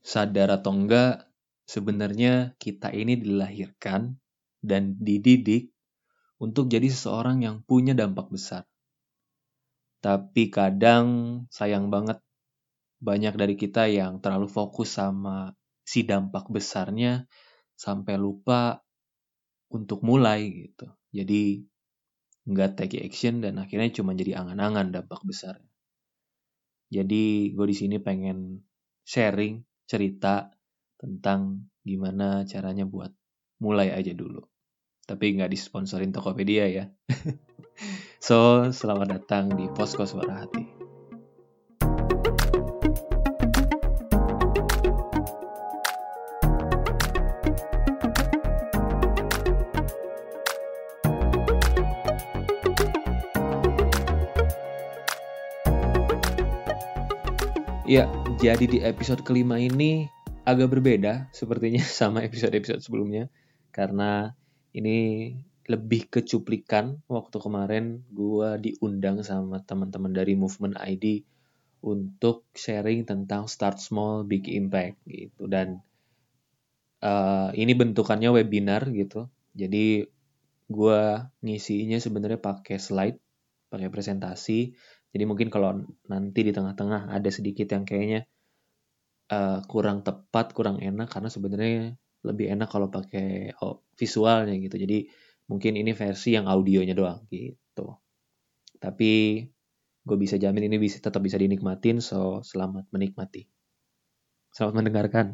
sadar atau enggak, sebenarnya kita ini dilahirkan dan dididik untuk jadi seseorang yang punya dampak besar. Tapi kadang sayang banget banyak dari kita yang terlalu fokus sama si dampak besarnya sampai lupa untuk mulai gitu. Jadi nggak take action dan akhirnya cuma jadi angan-angan dampak besar. Jadi gue di sini pengen sharing cerita tentang gimana caranya buat mulai aja dulu. Tapi nggak disponsorin Tokopedia ya. so, selamat datang di Posko Suara Hati. Ya, jadi di episode kelima ini agak berbeda sepertinya sama episode-episode sebelumnya. Karena ini lebih ke cuplikan waktu kemarin gue diundang sama teman-teman dari Movement ID untuk sharing tentang Start Small Big Impact gitu. Dan uh, ini bentukannya webinar gitu. Jadi gue ngisinya sebenarnya pakai slide pakai presentasi jadi mungkin kalau nanti di tengah-tengah ada sedikit yang kayaknya uh, kurang tepat, kurang enak karena sebenarnya lebih enak kalau pakai oh, visualnya gitu. Jadi mungkin ini versi yang audionya doang gitu. Tapi gue bisa jamin ini bisa tetap bisa dinikmatin, so selamat menikmati. Selamat mendengarkan.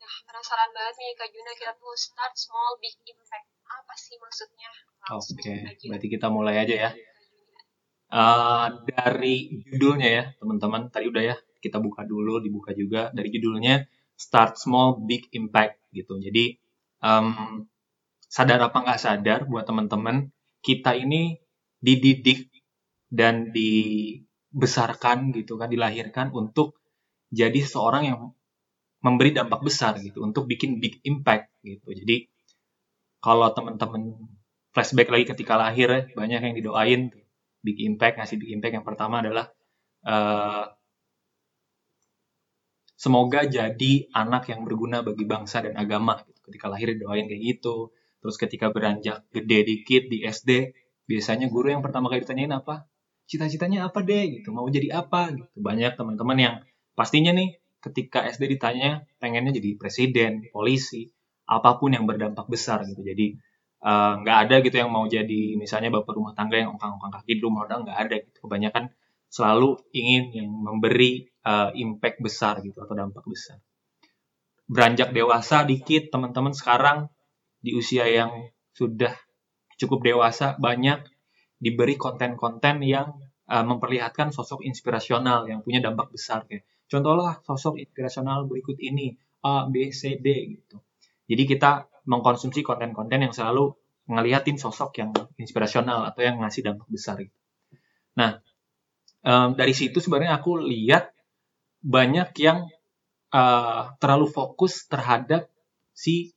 Nah, penasaran banget nih Kak Juna kira tuh start small big impact apa sih maksudnya? Oke, okay. berarti kita mulai aja ya. Uh, dari judulnya ya, teman-teman. Tadi udah ya, kita buka dulu, dibuka juga. Dari judulnya, Start Small, Big Impact gitu. Jadi, um, sadar apa nggak sadar buat teman-teman, kita ini dididik dan dibesarkan gitu kan, dilahirkan untuk jadi seseorang yang memberi dampak besar gitu, untuk bikin big impact gitu. Jadi kalau teman-teman flashback lagi ketika lahir ya, banyak yang didoain big impact ngasih big impact. Yang pertama adalah uh, semoga jadi anak yang berguna bagi bangsa dan agama gitu. ketika lahir didoain kayak gitu terus ketika beranjak gede dikit di SD biasanya guru yang pertama kali ditanyain apa? Cita-citanya apa deh gitu mau jadi apa? Gitu. Banyak teman-teman yang pastinya nih ketika SD ditanya pengennya jadi presiden polisi apa pun yang berdampak besar gitu. Jadi eh, nggak uh, ada gitu yang mau jadi misalnya bapak rumah tangga yang ongkang-ongkang kaki di rumah nggak ada gitu. Kebanyakan selalu ingin yang memberi uh, impact besar gitu atau dampak besar. Beranjak dewasa dikit teman-teman sekarang di usia yang sudah cukup dewasa banyak diberi konten-konten yang uh, memperlihatkan sosok inspirasional yang punya dampak besar kayak contohlah sosok inspirasional berikut ini A B C D gitu jadi kita mengkonsumsi konten-konten yang selalu ngeliatin sosok yang inspirasional atau yang ngasih dampak besar gitu. Nah, um, dari situ sebenarnya aku lihat banyak yang uh, terlalu fokus terhadap si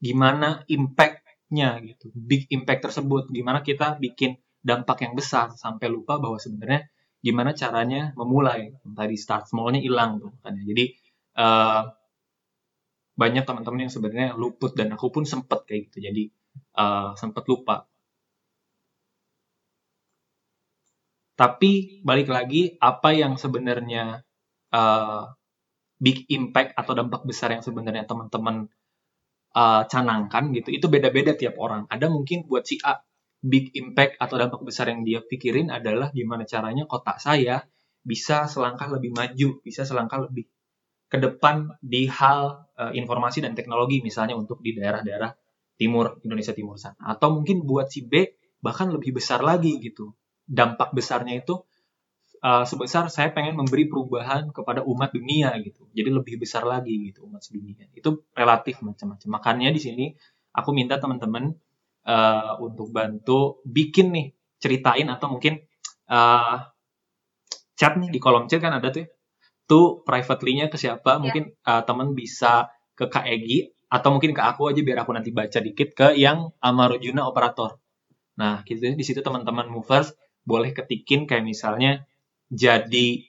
gimana impact-nya gitu, big impact tersebut, gimana kita bikin dampak yang besar sampai lupa bahwa sebenarnya gimana caranya memulai. Tadi start small-nya hilang tuh kan. Jadi uh, banyak teman-teman yang sebenarnya luput dan aku pun sempet kayak gitu jadi uh, sempet lupa tapi balik lagi apa yang sebenarnya uh, big impact atau dampak besar yang sebenarnya teman-teman uh, canangkan gitu itu beda-beda tiap orang ada mungkin buat si A big impact atau dampak besar yang dia pikirin adalah gimana caranya kotak saya bisa selangkah lebih maju bisa selangkah lebih ke depan di hal uh, informasi dan teknologi misalnya untuk di daerah-daerah timur Indonesia timur sana. Atau mungkin buat si B bahkan lebih besar lagi gitu. Dampak besarnya itu uh, sebesar saya pengen memberi perubahan kepada umat dunia gitu. Jadi lebih besar lagi gitu umat dunia itu relatif macam-macam. Makanya di sini aku minta teman-teman uh, untuk bantu bikin nih ceritain atau mungkin uh, chat nih di kolom chat kan ada tuh ya tuh privately-nya ke siapa, yeah. mungkin uh, teman bisa ke Kak Egi atau mungkin ke aku aja biar aku nanti baca dikit ke yang Amarujuna operator. Nah, gitu di situ teman-teman movers boleh ketikin kayak misalnya jadi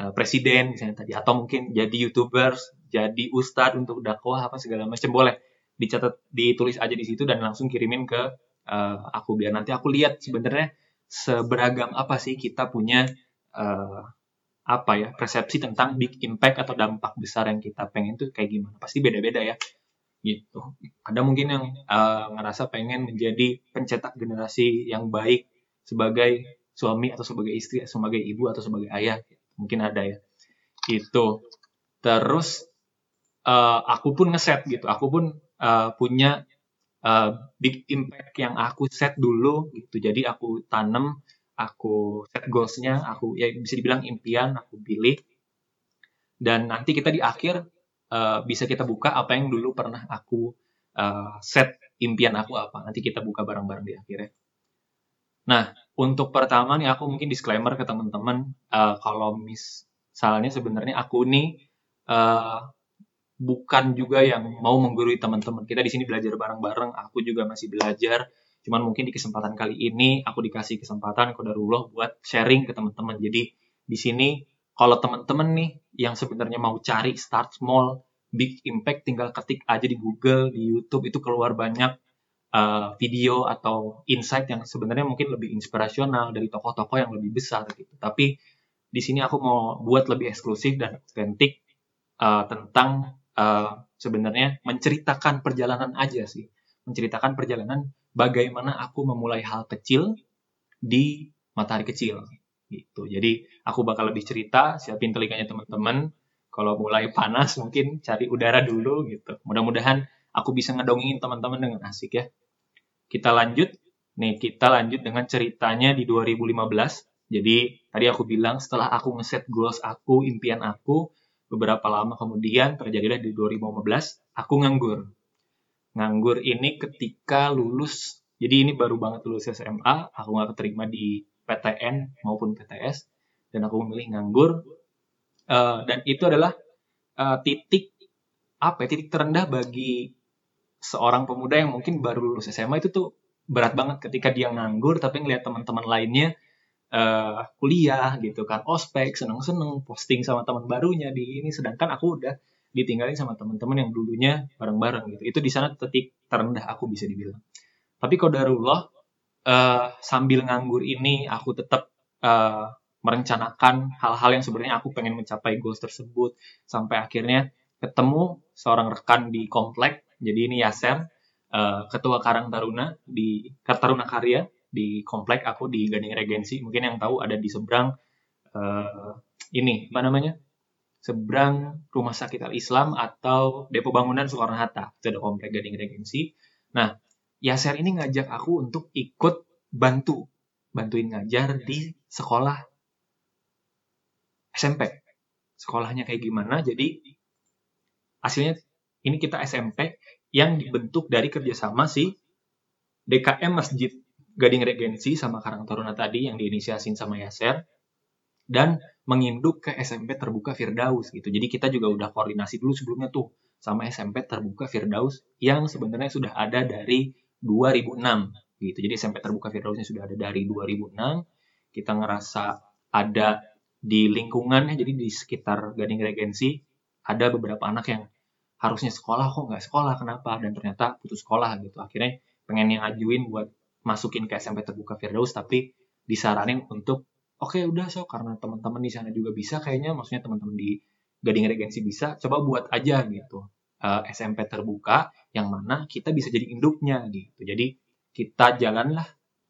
uh, presiden misalnya tadi atau mungkin jadi youtubers jadi ustadz untuk dakwah apa segala macam boleh dicatat ditulis aja di situ dan langsung kirimin ke uh, aku biar nanti aku lihat sebenarnya seberagam apa sih kita punya uh, apa ya persepsi tentang big impact atau dampak besar yang kita pengen tuh kayak gimana. Pasti beda-beda ya. Gitu. Ada mungkin yang uh, ngerasa pengen menjadi pencetak generasi yang baik sebagai suami atau sebagai istri sebagai ibu atau sebagai ayah mungkin ada ya. Itu terus uh, aku pun ngeset gitu. Aku pun uh, punya uh, big impact yang aku set dulu gitu jadi aku tanam aku set goalsnya, aku ya bisa dibilang impian, aku pilih. Dan nanti kita di akhir uh, bisa kita buka apa yang dulu pernah aku uh, set impian aku apa. Nanti kita buka bareng-bareng di akhirnya. Nah, untuk pertama nih aku mungkin disclaimer ke teman-teman uh, kalau misalnya sebenarnya aku nih uh, bukan juga yang mau menggurui teman-teman. Kita di sini belajar bareng-bareng, aku juga masih belajar Cuman mungkin di kesempatan kali ini aku dikasih kesempatan kodarullah buat sharing ke teman-teman. Jadi di sini kalau teman-teman nih yang sebenarnya mau cari start small, big impact tinggal ketik aja di Google, di YouTube itu keluar banyak uh, video atau insight yang sebenarnya mungkin lebih inspirasional dari tokoh-tokoh yang lebih besar gitu. Tapi di sini aku mau buat lebih eksklusif dan otentik uh, tentang uh, sebenarnya menceritakan perjalanan aja sih, menceritakan perjalanan bagaimana aku memulai hal kecil di matahari kecil gitu. Jadi aku bakal lebih cerita, siapin telinganya teman-teman. Kalau mulai panas mungkin cari udara dulu gitu. Mudah-mudahan aku bisa ngedongin teman-teman dengan asik ya. Kita lanjut. Nih, kita lanjut dengan ceritanya di 2015. Jadi, tadi aku bilang setelah aku ngeset goals aku, impian aku, beberapa lama kemudian terjadilah di 2015, aku nganggur. Nganggur ini ketika lulus jadi ini baru banget lulus SMA aku nggak keterima di PTN maupun PTS dan aku memilih nganggur. Uh, dan itu adalah uh, titik apa ya titik terendah bagi seorang pemuda yang mungkin baru lulus SMA itu tuh berat banget ketika dia nganggur tapi ngeliat teman-teman lainnya uh, kuliah gitu kan ospek seneng-seneng posting sama teman barunya di ini sedangkan aku udah ditinggalin sama teman-teman yang dulunya bareng-bareng gitu. Itu di sana titik terendah aku bisa dibilang. Tapi kodarullah uh, sambil nganggur ini aku tetap uh, merencanakan hal-hal yang sebenarnya aku pengen mencapai goals tersebut sampai akhirnya ketemu seorang rekan di komplek. Jadi ini Yaser, uh, ketua Karang Taruna di Taruna Karya di komplek aku di Gading Regensi. Mungkin yang tahu ada di seberang uh, ini apa namanya seberang Rumah Sakit Al-Islam atau Depo Bangunan Soekarno-Hatta. Itu ada komplek Gading Regensi. Nah, Yaser ini ngajak aku untuk ikut bantu. Bantuin ngajar di sekolah SMP. Sekolahnya kayak gimana, jadi hasilnya ini kita SMP yang dibentuk dari kerjasama si DKM Masjid Gading Regensi sama Karang Taruna tadi yang diinisiasin sama Yaser dan menginduk ke SMP terbuka Firdaus gitu. Jadi kita juga udah koordinasi dulu sebelumnya tuh sama SMP terbuka Firdaus yang sebenarnya sudah ada dari 2006 gitu. Jadi SMP terbuka Firdausnya sudah ada dari 2006. Kita ngerasa ada di lingkungannya jadi di sekitar Gading Regensi ada beberapa anak yang harusnya sekolah kok nggak sekolah kenapa dan ternyata putus sekolah gitu akhirnya pengen yang ajuin buat masukin ke SMP terbuka Firdaus tapi disaranin untuk oke okay, udah so karena teman-teman di sana juga bisa kayaknya maksudnya teman-teman di Gading Regensi bisa coba buat aja gitu. Uh, eh, SMP terbuka yang mana kita bisa jadi induknya gitu. Jadi kita jalanlah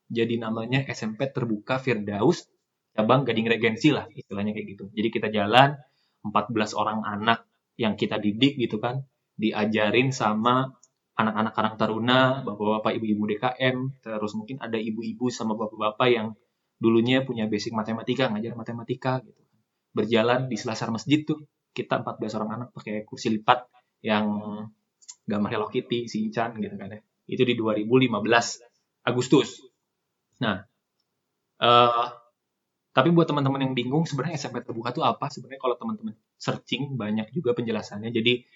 jadi namanya SMP terbuka Firdaus cabang Gading Regensi lah istilahnya kayak gitu. Jadi kita jalan 14 orang anak yang kita didik gitu kan diajarin sama anak-anak Karang Taruna, bapak-bapak, ibu-ibu DKM, terus mungkin ada ibu-ibu sama bapak-bapak yang dulunya punya basic matematika, ngajar matematika gitu. Berjalan di selasar masjid tuh kita 14 orang anak pakai kursi lipat yang gambar Hello Kitty, si Chan gitu kan ya. Itu di 2015 Agustus. Nah, uh, tapi buat teman-teman yang bingung sebenarnya SMP terbuka itu apa? Sebenarnya kalau teman-teman searching banyak juga penjelasannya. Jadi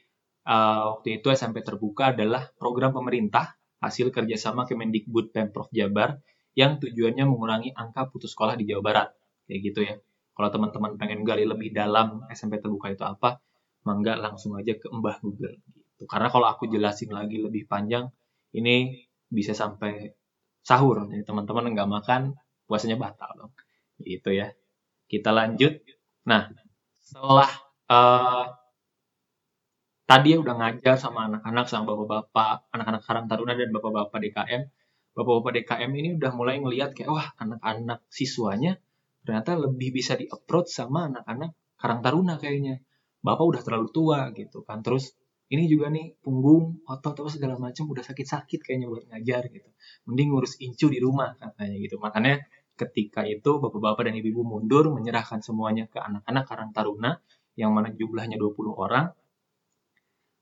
uh, waktu itu SMP terbuka adalah program pemerintah hasil kerjasama Kemendikbud Pemprov Jabar yang tujuannya mengurangi angka putus sekolah di Jawa Barat. Kayak gitu ya. Kalau teman-teman pengen gali lebih dalam SMP terbuka itu apa, mangga langsung aja ke Mbah Google gitu. Karena kalau aku jelasin lagi lebih panjang, ini bisa sampai sahur. Jadi teman-teman nggak makan, puasanya batal dong. Gitu ya. Kita lanjut. Nah, setelah uh, tadi ya udah ngajar sama anak-anak sama bapak-bapak, anak-anak Karang Taruna dan bapak-bapak DKM. Bapak-bapak DKM ini udah mulai ngelihat kayak wah anak-anak siswanya ternyata lebih bisa di approach sama anak-anak Karang Taruna kayaknya. Bapak udah terlalu tua gitu kan. Terus ini juga nih punggung, otot apa segala macam udah sakit-sakit kayaknya buat ngajar gitu. Mending ngurus incu di rumah katanya gitu. Makanya ketika itu bapak-bapak dan ibu-ibu mundur menyerahkan semuanya ke anak-anak Karang Taruna yang mana jumlahnya 20 orang.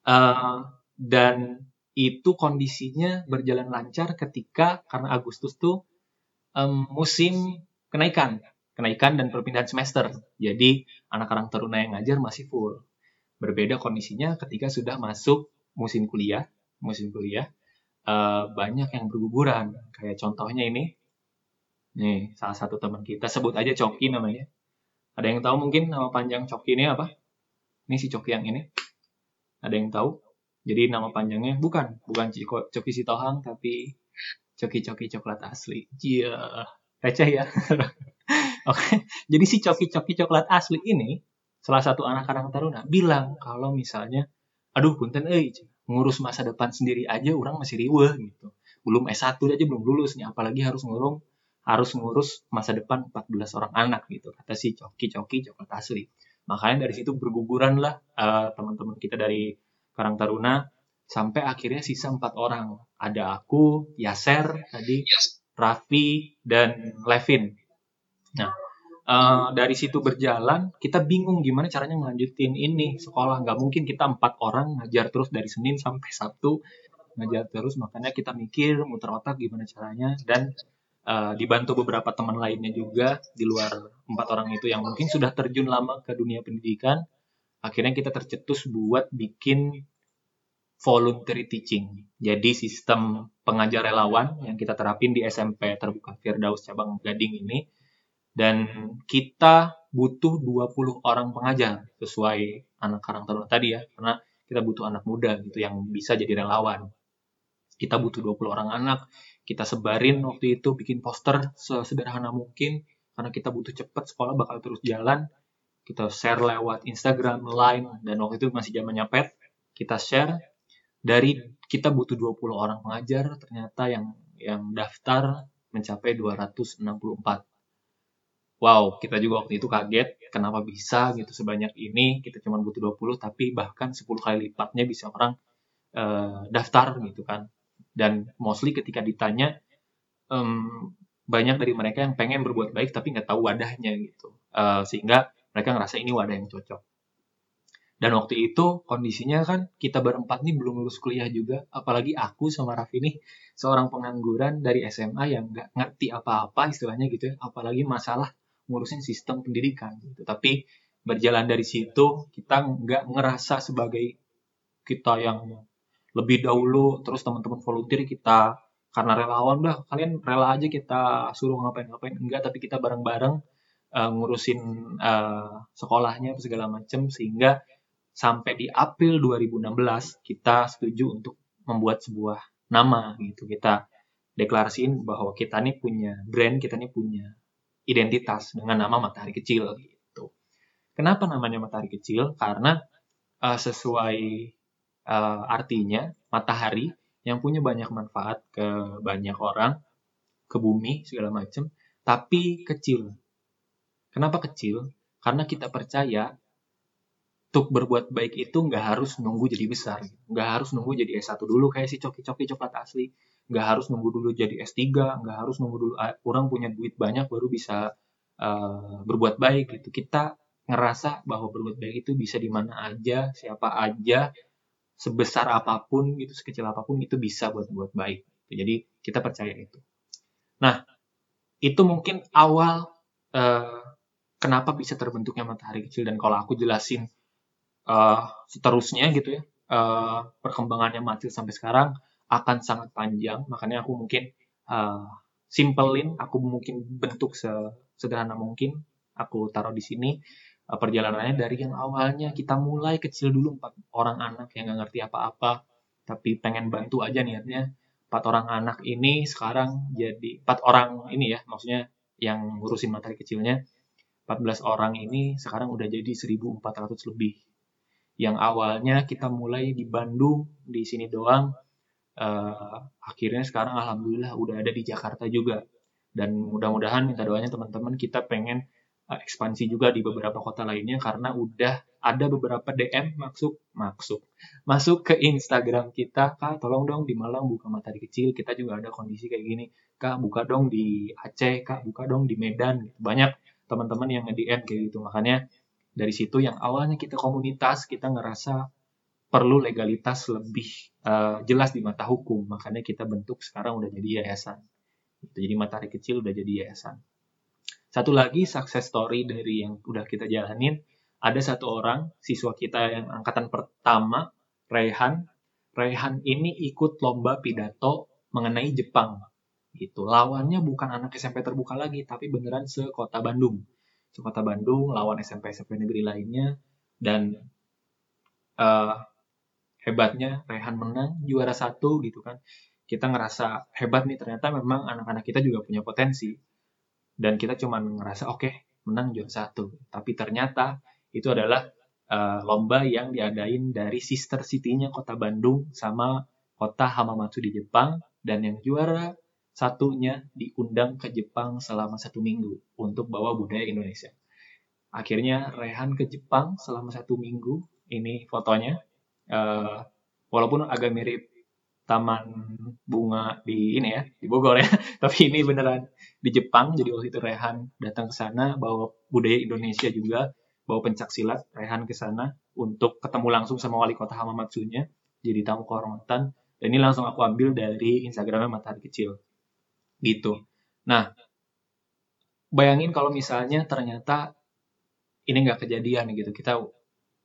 Uh, dan itu kondisinya berjalan lancar ketika karena Agustus tuh um, musim kenaikan, kenaikan dan perpindahan semester. Jadi anak Karang Taruna yang ngajar masih full. Berbeda kondisinya ketika sudah masuk musim kuliah, musim kuliah uh, banyak yang berguguran. Kayak contohnya ini, nih salah satu teman kita sebut aja Coki namanya. Ada yang tahu mungkin nama panjang Coki ini apa? Ini si Coki yang ini. Ada yang tahu? Jadi nama panjangnya bukan, bukan Ciko, Coki Sitohang, tapi Coki-Coki coklat asli. Iya, yeah. receh ya. Oke, okay. jadi si Coki-Coki coklat asli ini, salah satu anak-anak taruna, bilang kalau misalnya, aduh punten eh, ngurus masa depan sendiri aja orang masih riweh gitu. Belum S1 aja belum lulus nih, apalagi harus ngurung harus ngurus masa depan 14 orang anak gitu kata si Coki-Coki coklat asli. Makanya dari situ berguguran lah uh, teman-teman kita dari Karang Taruna sampai akhirnya sisa empat orang. Ada aku, Yaser tadi, Raffi dan Levin. Nah, uh, dari situ berjalan, kita bingung gimana caranya ngelanjutin ini sekolah. Nggak mungkin kita empat orang ngajar terus dari Senin sampai Sabtu ngajar terus. Makanya kita mikir muter otak gimana caranya dan uh, dibantu beberapa teman lainnya juga di luar empat orang itu yang mungkin sudah terjun lama ke dunia pendidikan akhirnya kita tercetus buat bikin voluntary teaching. Jadi sistem pengajar relawan yang kita terapin di SMP terbuka Firdaus cabang Gading ini dan kita butuh 20 orang pengajar sesuai anak karang tadi ya karena kita butuh anak muda gitu yang bisa jadi relawan. Kita butuh 20 orang anak, kita sebarin waktu itu bikin poster sesederhana mungkin karena kita butuh cepat sekolah bakal terus jalan. Kita share lewat Instagram, Line dan waktu itu masih zamannya pet. Kita share dari kita butuh 20 orang pengajar ternyata yang yang daftar mencapai 264 wow kita juga waktu itu kaget kenapa bisa gitu sebanyak ini kita cuma butuh 20 tapi bahkan 10 kali lipatnya bisa orang uh, daftar gitu kan dan mostly ketika ditanya um, banyak dari mereka yang pengen berbuat baik tapi nggak tahu wadahnya gitu. Uh, sehingga mereka ngerasa ini wadah yang cocok. Dan waktu itu kondisinya kan kita berempat nih belum lulus kuliah juga, apalagi aku sama Raffi nih seorang pengangguran dari SMA yang nggak ngerti apa-apa istilahnya gitu ya, apalagi masalah ngurusin sistem pendidikan gitu. Tapi berjalan dari situ kita nggak ngerasa sebagai kita yang lebih dahulu, terus teman-teman volunteer kita karena relawan dah kalian rela aja kita suruh ngapain-ngapain enggak tapi kita bareng-bareng uh, ngurusin uh, sekolahnya segala macam sehingga sampai di April 2016 kita setuju untuk membuat sebuah nama gitu kita deklarasiin bahwa kita nih punya brand kita nih punya identitas dengan nama Matahari Kecil gitu. Kenapa namanya Matahari Kecil? Karena uh, sesuai uh, artinya matahari yang punya banyak manfaat ke banyak orang, ke bumi segala macam, tapi kecil. Kenapa kecil? Karena kita percaya untuk berbuat baik itu nggak harus nunggu jadi besar, nggak harus nunggu jadi S1 dulu kayak si coki-coki coklat asli, nggak harus nunggu dulu jadi S3, nggak harus nunggu dulu orang punya duit banyak baru bisa uh, berbuat baik gitu. Kita ngerasa bahwa berbuat baik itu bisa di mana aja, siapa aja, sebesar apa pun gitu, sekecil apa pun itu bisa buat buat baik. Jadi kita percaya itu. Nah, itu mungkin awal uh, kenapa bisa terbentuknya matahari kecil dan kalau aku jelasin uh, seterusnya gitu ya uh, perkembangannya Macil sampai sekarang akan sangat panjang makanya aku mungkin uh, simpelin aku mungkin bentuk sederhana mungkin aku taruh di sini perjalanannya dari yang awalnya. Kita mulai kecil dulu empat orang anak yang nggak ngerti apa-apa tapi pengen bantu aja niatnya. Empat orang anak ini sekarang jadi empat orang ini ya maksudnya yang ngurusin materi kecilnya. 14 orang ini sekarang udah jadi 1400 lebih. Yang awalnya kita mulai di Bandung di sini doang. Uh, akhirnya sekarang alhamdulillah udah ada di Jakarta juga. Dan mudah-mudahan minta doanya teman-teman kita pengen ekspansi juga di beberapa kota lainnya karena udah ada beberapa DM masuk masuk masuk ke Instagram kita kak tolong dong di Malang buka materi kecil kita juga ada kondisi kayak gini kak buka dong di Aceh kak buka dong di Medan banyak teman-teman yang nge-DM kayak gitu makanya dari situ yang awalnya kita komunitas kita ngerasa perlu legalitas lebih uh, jelas di mata hukum. Makanya kita bentuk sekarang udah jadi yayasan. Jadi matahari kecil udah jadi yayasan. Satu lagi success story dari yang udah kita jalanin, ada satu orang siswa kita yang angkatan pertama, Rehan. Rehan ini ikut lomba pidato mengenai Jepang. Gitu. Lawannya bukan anak SMP terbuka lagi, tapi beneran sekota Bandung. Sekota Bandung lawan SMP-SMP negeri lainnya dan uh, hebatnya Rehan menang juara satu gitu kan kita ngerasa hebat nih ternyata memang anak-anak kita juga punya potensi dan kita cuma ngerasa oke okay, menang juara satu tapi ternyata itu adalah uh, lomba yang diadain dari sister city-nya kota Bandung sama kota Hamamatsu di Jepang dan yang juara satunya diundang ke Jepang selama satu minggu untuk bawa budaya Indonesia. Akhirnya Rehan ke Jepang selama satu minggu. Ini fotonya uh, walaupun agak mirip taman bunga di ini ya di Bogor ya. Tapi ini beneran di Jepang jadi waktu itu Rehan datang ke sana bawa budaya Indonesia juga bawa pencak silat Rehan ke sana untuk ketemu langsung sama wali kota Hamamatsunya jadi tamu kehormatan. Dan ini langsung aku ambil dari Instagramnya Matahari Kecil. Gitu. Nah bayangin kalau misalnya ternyata ini nggak kejadian gitu. Kita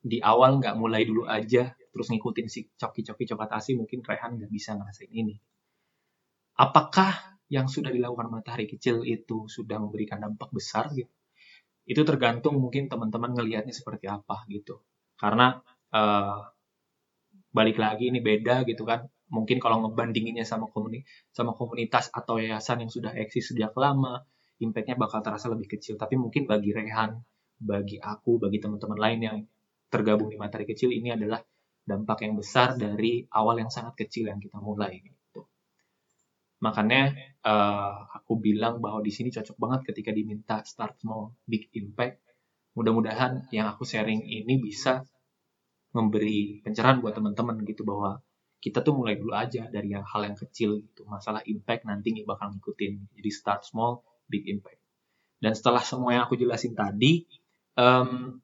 di awal nggak mulai dulu aja terus ngikutin si coki-coki coklat asi mungkin Rehan nggak bisa ngerasain ini. Apakah yang sudah dilakukan matahari kecil itu sudah memberikan dampak besar gitu? Itu tergantung mungkin teman-teman ngelihatnya seperti apa gitu. Karena uh, balik lagi ini beda gitu kan. Mungkin kalau ngebandinginnya sama komuni sama komunitas atau yayasan yang sudah eksis sejak lama, impactnya bakal terasa lebih kecil. Tapi mungkin bagi Rehan, bagi aku, bagi teman-teman lain yang tergabung di materi kecil ini adalah dampak yang besar dari awal yang sangat kecil yang kita mulai gitu. Makanya uh, aku bilang bahwa di sini cocok banget ketika diminta start small big impact. Mudah-mudahan yang aku sharing ini bisa memberi pencerahan buat teman-teman gitu bahwa kita tuh mulai dulu aja dari yang hal yang kecil gitu. Masalah impact nanti nih bakal ngikutin. Jadi start small, big impact. Dan setelah semua yang aku jelasin tadi, um,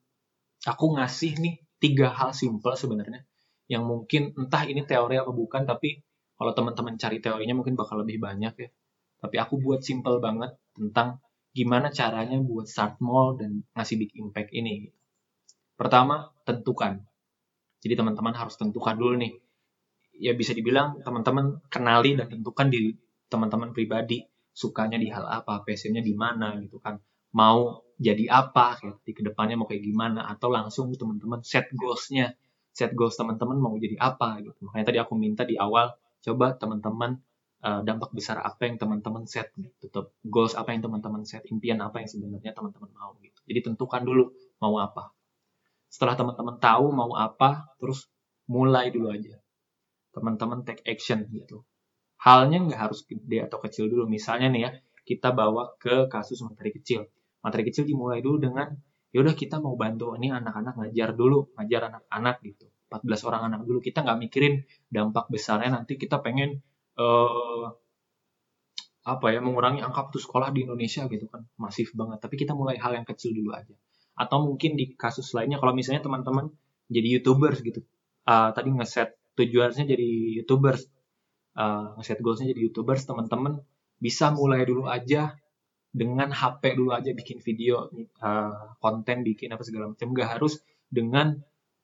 aku ngasih nih tiga hal simple sebenarnya yang mungkin entah ini teori atau bukan tapi kalau teman-teman cari teorinya mungkin bakal lebih banyak ya. Tapi aku buat simple banget tentang gimana caranya buat start small dan ngasih big impact ini. Pertama tentukan. Jadi teman-teman harus tentukan dulu nih. Ya bisa dibilang teman-teman kenali dan tentukan di teman-teman pribadi sukanya di hal apa passionnya di mana gitu kan mau jadi apa kayak di ke depannya mau kayak gimana atau langsung teman-teman set goalsnya set goals teman-teman mau jadi apa gitu. Makanya tadi aku minta di awal coba teman-teman uh, dampak besar apa yang teman-teman set gitu. Goals apa yang teman-teman set, impian apa yang sebenarnya teman-teman mau gitu. Jadi tentukan dulu mau apa. Setelah teman-teman tahu mau apa, terus mulai dulu aja. Teman-teman take action gitu. Halnya nggak harus gede atau kecil dulu. Misalnya nih ya, kita bawa ke kasus materi kecil. Materi kecil dimulai dulu dengan ya udah kita mau bantu ini anak-anak ngajar dulu ngajar anak-anak gitu. 14 orang anak dulu kita nggak mikirin dampak besarnya nanti kita pengen uh, apa ya mengurangi angka putus sekolah di Indonesia gitu kan. Masif banget. Tapi kita mulai hal yang kecil dulu aja. Atau mungkin di kasus lainnya kalau misalnya teman-teman jadi youtubers gitu. Uh, tadi ngeset tujuannya jadi youtubers. Uh, ngeset goalsnya jadi youtubers teman-teman bisa mulai dulu aja dengan HP dulu aja bikin video uh, konten bikin apa segala macam nggak harus dengan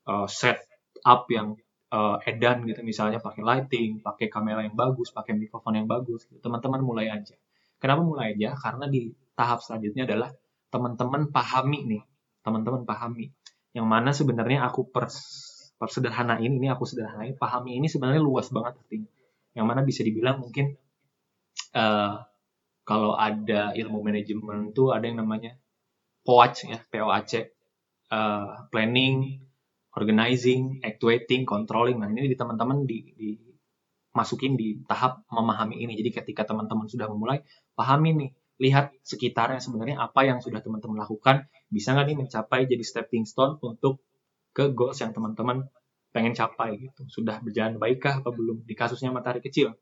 uh, set up yang uh, edan gitu misalnya pakai lighting pakai kamera yang bagus pakai mikrofon yang bagus gitu. teman-teman mulai aja Kenapa mulai aja? Karena di tahap selanjutnya adalah teman-teman pahami nih, teman-teman pahami. Yang mana sebenarnya aku pers persederhanain ini aku sederhanain, pahami ini sebenarnya luas banget artinya. Yang mana bisa dibilang mungkin uh, kalau ada ilmu manajemen tuh ada yang namanya POAC ya, POAC, uh, planning, organizing, actuating, controlling. Nah, ini di teman-teman di, di masukin di tahap memahami ini. Jadi ketika teman-teman sudah memulai, pahami nih, lihat sekitarnya sebenarnya apa yang sudah teman-teman lakukan, bisa nggak nih mencapai jadi stepping stone untuk ke goals yang teman-teman pengen capai gitu. Sudah berjalan baikkah apa belum? Di kasusnya matahari kecil.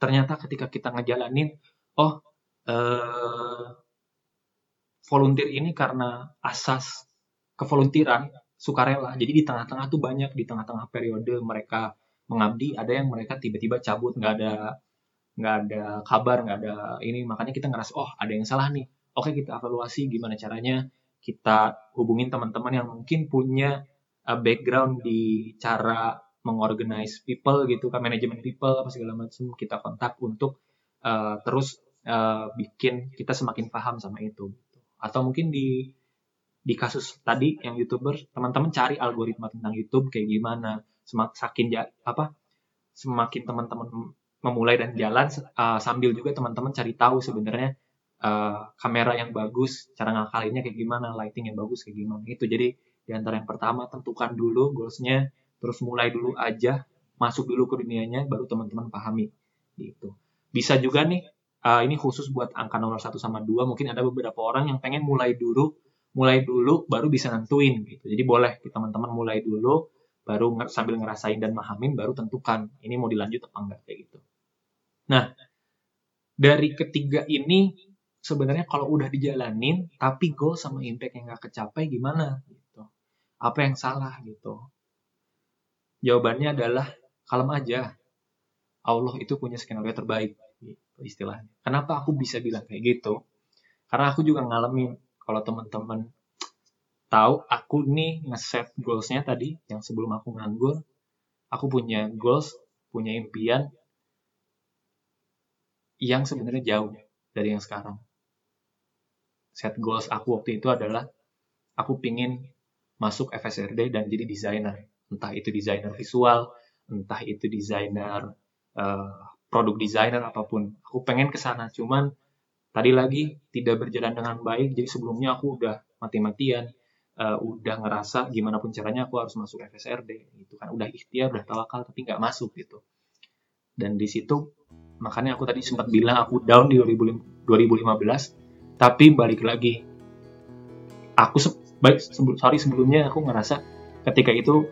Ternyata ketika kita ngejalanin, oh eh, volunteer ini karena asas kevoluntiran sukarela. Jadi di tengah-tengah tuh banyak di tengah-tengah periode mereka mengabdi ada yang mereka tiba-tiba cabut nggak ada nggak ada kabar nggak ada ini. Makanya kita ngerasa oh ada yang salah nih. Oke kita evaluasi gimana caranya kita hubungin teman-teman yang mungkin punya uh, background di cara mengorganize people gitu kan manajemen people apa segala macam kita kontak untuk uh, terus uh, bikin kita semakin paham sama itu atau mungkin di di kasus tadi yang youtuber teman-teman cari algoritma tentang YouTube kayak gimana semakin apa semakin teman-teman memulai dan jalan uh, sambil juga teman-teman cari tahu sebenarnya uh, kamera yang bagus, cara ngakalinnya kayak gimana, lighting yang bagus kayak gimana. Itu jadi di antara yang pertama tentukan dulu goalsnya, terus mulai dulu aja, masuk dulu ke dunianya, baru teman-teman pahami. Gitu. Bisa juga nih, uh, ini khusus buat angka nomor 1 sama 2, mungkin ada beberapa orang yang pengen mulai dulu, mulai dulu baru bisa nentuin gitu. Jadi boleh teman-teman mulai dulu, baru sambil ngerasain dan mahamin, baru tentukan ini mau dilanjut apa enggak kayak gitu. Nah, dari ketiga ini sebenarnya kalau udah dijalanin tapi goal sama impact yang nggak kecapai gimana gitu. Apa yang salah gitu. Jawabannya adalah kalem aja. Allah itu punya skenario terbaik gitu istilahnya. Kenapa aku bisa bilang kayak gitu? Karena aku juga ngalamin kalau teman-teman tahu aku nih nge-set goalsnya tadi yang sebelum aku nganggur aku punya goals punya impian yang sebenarnya jauh dari yang sekarang. Set goals aku waktu itu adalah aku pingin masuk FSRD dan jadi desainer. Entah itu desainer visual, entah itu desainer uh, produk desainer apa pun. Aku pengen ke sana, cuman tadi lagi tidak berjalan dengan baik. Jadi sebelumnya aku udah mati-matian, uh, udah ngerasa gimana pun caranya aku harus masuk FSRD gitu kan. Udah ikhtiar, udah tawakal tapi nggak masuk gitu. Dan di situ makanya aku tadi sempat bilang aku down di 2015 tapi balik lagi aku se baik sorry sebelumnya aku ngerasa ketika itu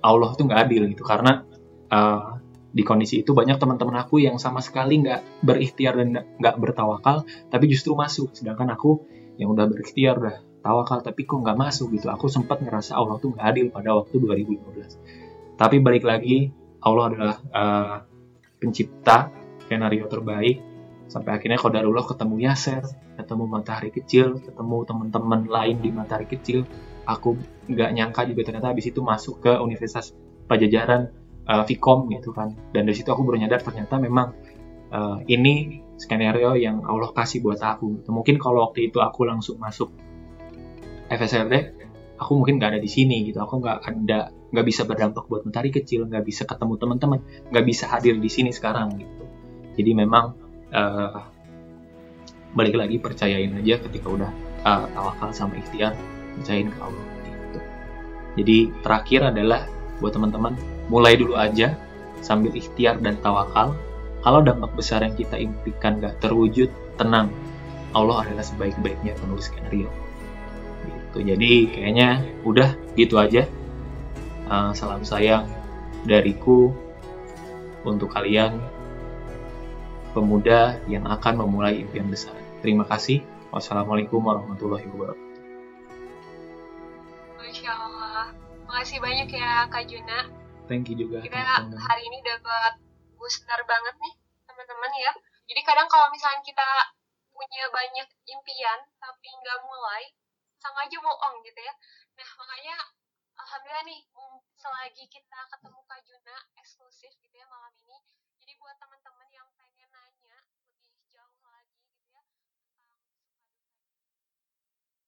Allah itu nggak adil gitu karena uh, di kondisi itu banyak teman-teman aku yang sama sekali nggak berikhtiar dan nggak bertawakal tapi justru masuk. Sedangkan aku yang udah berikhtiar udah tawakal tapi kok nggak masuk gitu. Aku sempat ngerasa Allah tuh nggak adil pada waktu 2015 tapi balik lagi Allah adalah uh, pencipta skenario terbaik. Sampai akhirnya Kodarullah ketemu Yaser ketemu matahari kecil ketemu teman-teman lain di matahari kecil. Aku nggak nyangka juga ternyata habis itu masuk ke Universitas Pajajaran uh, Vkom gitu kan dan dari situ aku baru nyadar ternyata memang uh, ini skenario yang Allah kasih buat aku gitu. mungkin kalau waktu itu aku langsung masuk FSLD aku mungkin nggak ada di sini gitu aku nggak ada nggak bisa berdampak buat matahari kecil nggak bisa ketemu teman-teman nggak bisa hadir di sini sekarang gitu jadi memang uh, balik lagi percayain aja ketika udah uh, tawakal sama ikhtiar percayain ke Allah gitu. jadi terakhir adalah buat teman-teman mulai dulu aja sambil ikhtiar dan tawakal kalau dampak besar yang kita impikan gak terwujud tenang Allah adalah sebaik-baiknya penulis skenario gitu jadi kayaknya udah gitu aja uh, salam sayang dariku untuk kalian pemuda yang akan memulai impian besar. Terima kasih. Wassalamualaikum warahmatullahi wabarakatuh. Masya Allah. Makasih banyak ya Kak Juna. Thank you juga. Kita hari ini dapat booster banget nih teman-teman ya. Jadi kadang kalau misalnya kita punya banyak impian tapi nggak mulai, sama aja bohong gitu ya. Nah makanya alhamdulillah nih selagi kita ketemu Kak Juna eksklusif gitu